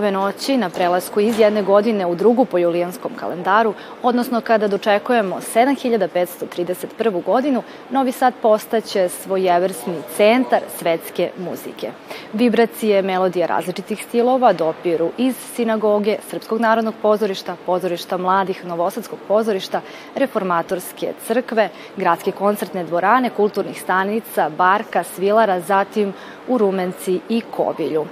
ove noći na prelasku iz jedne godine u drugu po julijanskom kalendaru, odnosno kada dočekujemo 7531. godinu, Novi Sad postaće svojevrsni centar svetske muzike. Vibracije, melodije različitih stilova dopiru iz sinagoge, Srpskog narodnog pozorišta, pozorišta mladih, Novosadskog pozorišta, reformatorske crkve, gradske koncertne dvorane, kulturnih stanica, barka, svilara, zatim u Rumenci i Kovilju.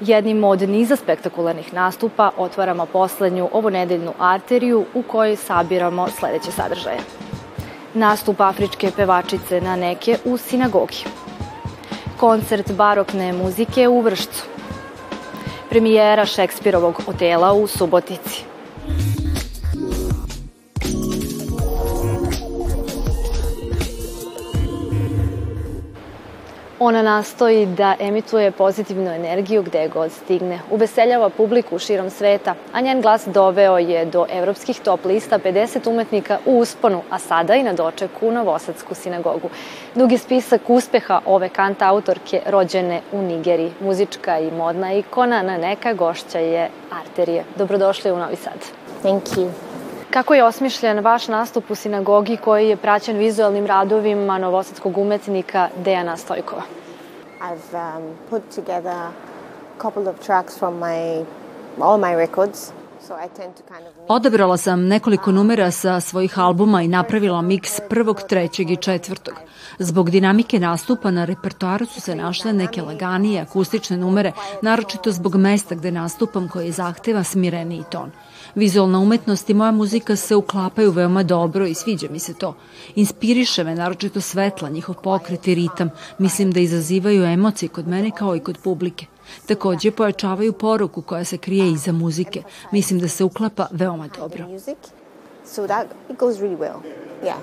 Jednim od niza spektakularnih nastupa otvaramo poslednju ovonedeljnu arteriju u kojoj sabiramo sledeće sadržaje. Nastup afričke pevačice na neke u sinagogi. Koncert barokne muzike u Vršcu. Premijera Šekspirovog otela u Subotici. Ona nastoji da emituje pozitivnu energiju gde god stigne. Uveseljava publiku širom sveta, a njen glas doveo je do evropskih top lista 50 umetnika u usponu, a sada i na dočeku u Novosadsku sinagogu. Dugi spisak uspeha ove kanta autorke rođene u Nigeriji. Muzička i modna ikona na neka gošća je Arterije. Dobrodošli u Novi Sad. Thank you. Kako je osmišljen vaš nastup u sinagogi koji je praćen vizualnim radovima novosadskog umetnika Dejana Stojkova? I've um, put together a couple of tracks from my all my records. Odabrala sam nekoliko numera sa svojih albuma i napravila miks prvog, trećeg i četvrtog. Zbog dinamike nastupa na repertoaru su se našle neke laganije, akustične numere, naročito zbog mesta gde nastupam koji zahteva smireniji ton. Vizualna umetnost i moja muzika se uklapaju veoma dobro i sviđa mi se to. Inspiriše me naročito svetla, njihov pokret i ritam. Mislim da izazivaju emocije kod mene kao i kod publike. Takođe pojačavaju poruku koja se krije iza muzike. Mislim da se uklapa veoma dobro. So that it goes really well. Yeah.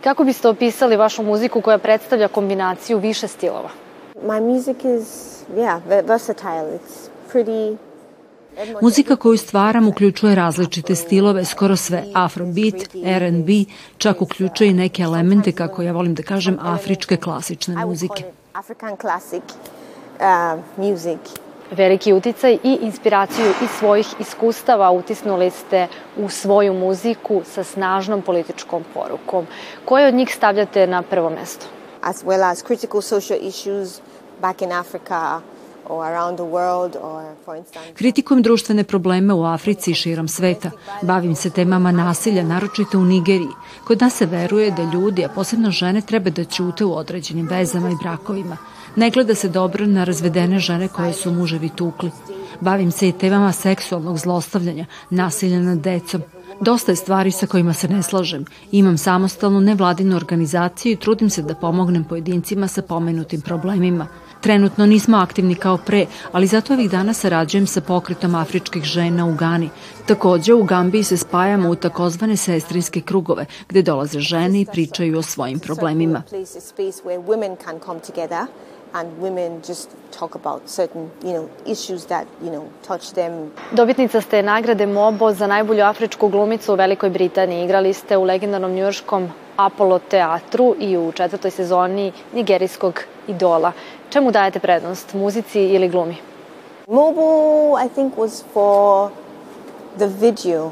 Kako biste opisali vašu muziku koja predstavlja kombinaciju više stilova? My music is, yeah, versatile. It's pretty Muzika koju stvaram uključuje različite stilove, skoro sve afrobeat, R&B, čak uključuje i neke elemente, kako ja volim da kažem, afričke klasične muzike. African classic uh, music. Veliki uticaj i inspiraciju iz svojih iskustava utisnuli ste u svoju muziku sa snažnom političkom porukom. Koje od njih stavljate na prvo mesto? As well as critical social issues back in Africa, Kritikujem društvene probleme u Africi i širom sveta. Bavim se temama nasilja, naročito u Nigeriji. Kod nas se veruje da ljudi, a posebno žene, treba da ćute u određenim vezama i brakovima. Ne gleda se dobro na razvedene žene koje su muževi tukli. Bavim se i temama seksualnog zlostavljanja, nasilja nad decom. Dosta je stvari sa kojima se ne slažem. Imam samostalnu nevladinu organizaciju i trudim se da pomognem pojedincima sa pomenutim problemima. Trenutno nismo aktivni kao pre, ali zato ovih dana sarađujem sa pokretom afričkih žena u Gani. Takođe, u Gambiji se spajamo u takozvane sestrinske krugove, gde dolaze žene i pričaju o svojim problemima and women just talk about certain, you know, issues that, you know, touch them. Dobitnica ste nagrade MOBO za najbolju afričku glumicu u Velikoj Britaniji. Igrali ste u legendarnom njujorškom Apollo teatru i u četvrtoj sezoni nigerijskog idola. Čemu dajete prednost, muzici ili glumi? MOBO, I think, was for the video.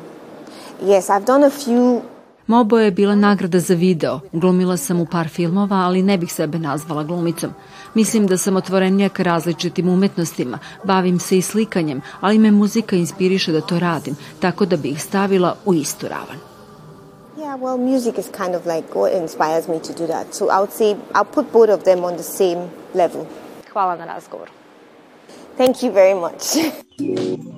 Yes, I've done a few Mobo je bila nagrada za video. Glumila sam u par filmova, ali ne bih sebe nazvala glumicom. Mislim da sam otvorenija ka različitim umetnostima, bavim se i slikanjem, ali me muzika inspiriše da to radim, tako da bih stavila u istu ravan. Yeah, well, music is kind of like what inspires me to do that. So I would say I'll put both of them on the same level. Hvala na razgovoru. Thank you very much.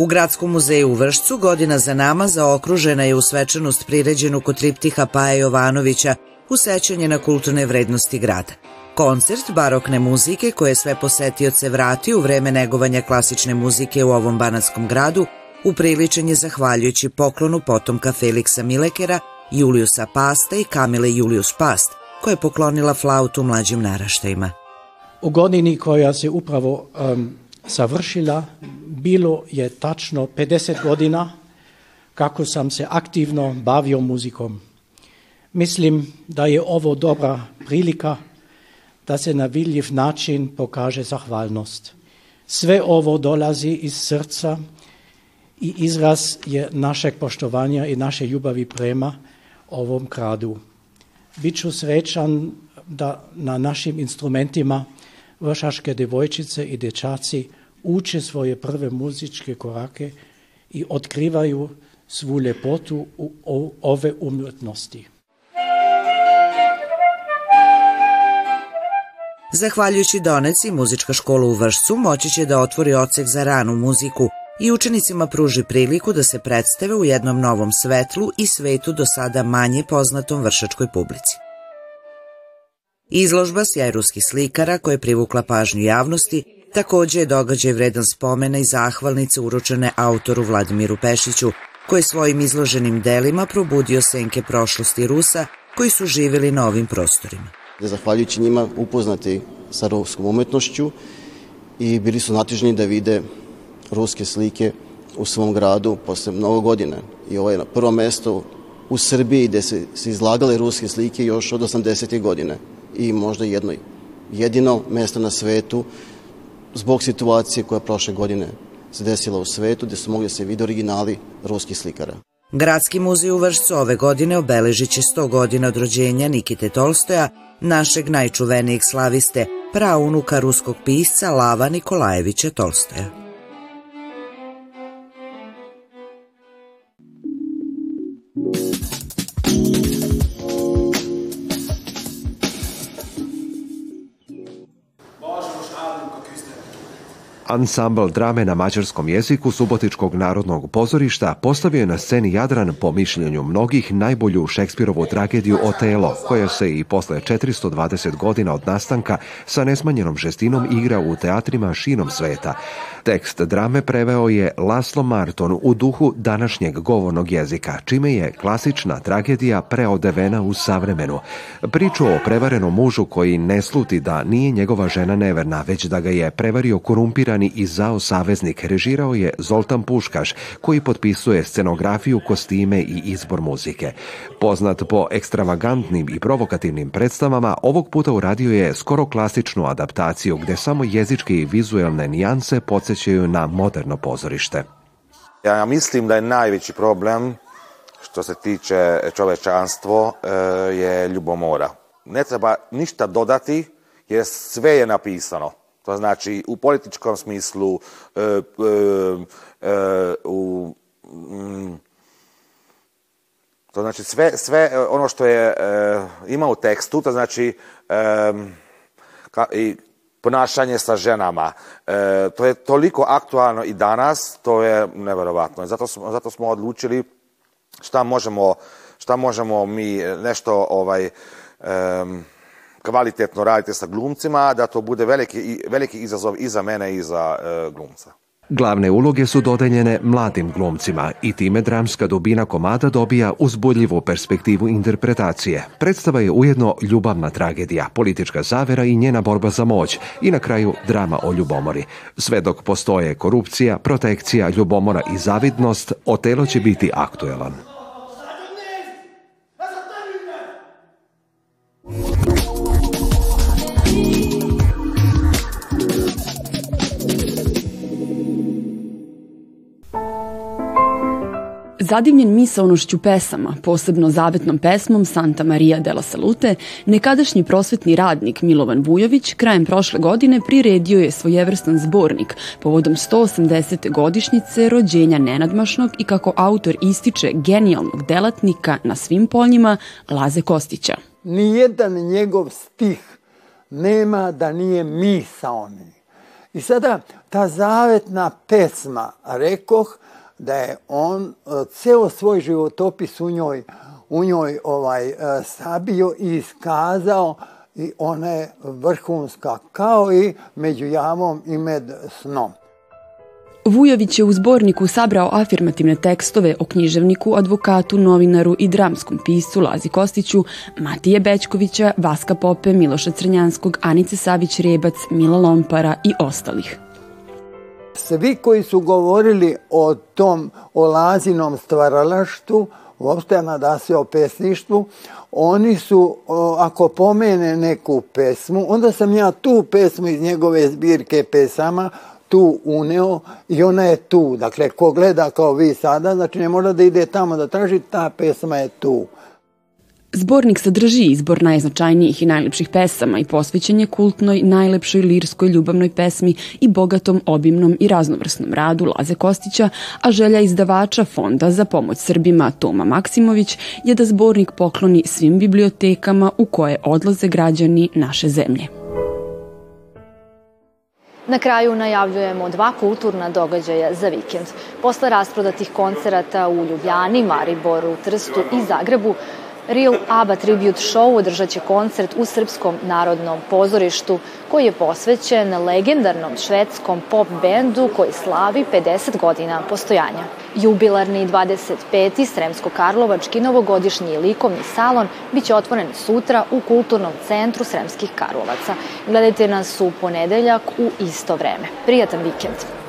U Gradskom muzeju u Vršcu godina za nama zaokružena je u svečanost priređenu kod triptiha Paja Jovanovića u sećanje na kulturne vrednosti grada. Koncert barokne muzike koje sve posetioce vrati u vreme negovanja klasične muzike u ovom banatskom gradu upriličen je zahvaljujući poklonu potomka Feliksa Milekera, Juliusa Pasta i Kamile Julius Past, koja je poklonila flautu mlađim naraštajima. U godini koja se upravo um, završila, bilo je tačno 50 godina kako sam se aktivno bavio muzikom. Mislim da je ovo dobra prilika da se na vidljiv način pokaže zahvalnost. Sve ovo dolazi iz srca i izraz je našeg poštovanja i naše ljubavi prema ovom kradu. Biću srećan da na našim instrumentima vršaške devojčice i dečaci uče svoje prve muzičke korake i otkrivaju svu ljepotu u ove umjetnosti. Zahvaljujući doneci, muzička škola u Vršcu moći će da otvori ocek za ranu muziku i učenicima pruži priliku da se predstave u jednom novom svetlu i svetu do sada manje poznatom vršačkoj publici. Izložba sjaj ruskih slikara koja je privukla pažnju javnosti takođe je događaj vredan spomena i zahvalnice uručene autoru Vladimiru Pešiću, koji svojim izloženim delima probudio senke prošlosti Rusa koji su živjeli na ovim prostorima. Zahvaljujući njima upoznati sa ruskom umetnošću i bili su natižni da vide ruske slike u svom gradu posle mnogo godina. I ovo je na prvo mesto u Srbiji gde se, se izlagale ruske slike još od 80. godine i možda jedno jedino mesto na svetu zbog situacije koja prošle godine se desila u svetu gde su mogli da se vide originali ruskih slikara. Gradski muzej u Vršcu ove godine obeležit će 100 godina od rođenja Nikite Tolstoja, našeg najčuvenijeg slaviste, praunuka ruskog pisca Lava Nikolajevića Tolstoja. Ansambl drame na mađarskom jeziku Subotičkog narodnog pozorišta postavio je na sceni Jadran po mišljenju mnogih najbolju Šekspirovu tragediju Otelo, koja se i posle 420 godina od nastanka sa nesmanjenom žestinom igra u teatrima širom sveta. Tekst drame preveo je Laslo Marton u duhu današnjeg govornog jezika, čime je klasična tragedija preodevena u savremenu. Priču o prevarenom mužu koji ne sluti da nije njegova žena neverna, već da ga je prevario korumpirani i zao saveznik, režirao je Zoltan Puškaš, koji potpisuje scenografiju, kostime i izbor muzike. Poznat po ekstravagantnim i provokativnim predstavama, ovog puta uradio je skoro klasičnu adaptaciju gde samo jezičke i vizuelne nijanse podsjećaju na moderno pozorište. Ja mislim da je najveći problem što se tiče čovečanstvo e, je ljubomora. Ne treba ništa dodati jer sve je napisano. To znači u političkom smislu, e, e, u mm, to znači sve, sve ono što je ima u tekstu, to znači i ponašanje sa ženama. E, to je toliko aktualno i danas, to je neverovatno. Zato smo, zato smo odlučili šta možemo, šta možemo mi nešto ovaj, um, kvalitetno raditi sa glumcima, da to bude veliki, veliki izazov i za mene i za uh, glumca. Glavne uloge su dodeljene mladim glumcima i time dramska dubina komada dobija uzbudljivu perspektivu interpretacije. Predstava je ujedno ljubavna tragedija, politička zavera i njena borba za moć i na kraju drama o ljubomori. Sve dok postoje korupcija, protekcija, ljubomora i zavidnost, Otelo će biti aktuelan. Zadivljen misaonošću pesama, posebno zavetnom pesmom Santa Maria della Salute, nekadašnji prosvetni radnik Milovan Vujović krajem prošle godine priredio je svojevrstan zbornik povodom 180. godišnjice rođenja nenadmašnog i kako autor ističe genijalnog delatnika na svim poljima Laze Kostića. Nijedan njegov stih nema da nije misaoni. I sada ta zavetna pesma, rekoh, da je on e, ceo svoj životopis u njoj, u njoj ovaj, e, sabio i iskazao i ona je vrhunska, kao i među javom i med snom. Vujović je u zborniku sabrao afirmativne tekstove o književniku, advokatu, novinaru i dramskom piscu Lazi Kostiću, Matije Bećkovića, Vaska Pope, Miloša Crnjanskog, Anice Savić-Rebac, Mila Lompara i ostalih. Svi koji su govorili o tom, o lazinom stvaralaštu, uopšte na se o pesništvu, oni su, ako pomene neku pesmu, onda sam ja tu pesmu iz njegove zbirke pesama tu uneo i ona je tu. Dakle, ko gleda kao vi sada, znači ne mora da ide tamo da traži, ta pesma je tu. Zbornik sadrži izbor najznačajnijih i najlepših pesama i posvećen je kultnoj, najlepšoj lirskoj ljubavnoj pesmi i bogatom, obimnom i raznovrsnom radu Laze Kostića, a želja izdavača Fonda za pomoć Srbima Toma Maksimović je da zbornik pokloni svim bibliotekama u koje odlaze građani naše zemlje. Na kraju najavljujemo dva kulturna događaja za vikend. Posle rasprodatih koncerata u Ljubljani, Mariboru, Trstu i Zagrebu, Real ABBA Tribute Show održat će koncert u Srpskom narodnom pozorištu koji je posvećen legendarnom švedskom pop bendu koji slavi 50 godina postojanja. Jubilarni 25. Sremsko-Karlovački novogodišnji likovni salon biće otvoren sutra u Kulturnom centru Sremskih Karlovaca. Gledajte nas u ponedeljak u isto vreme. Prijatan vikend!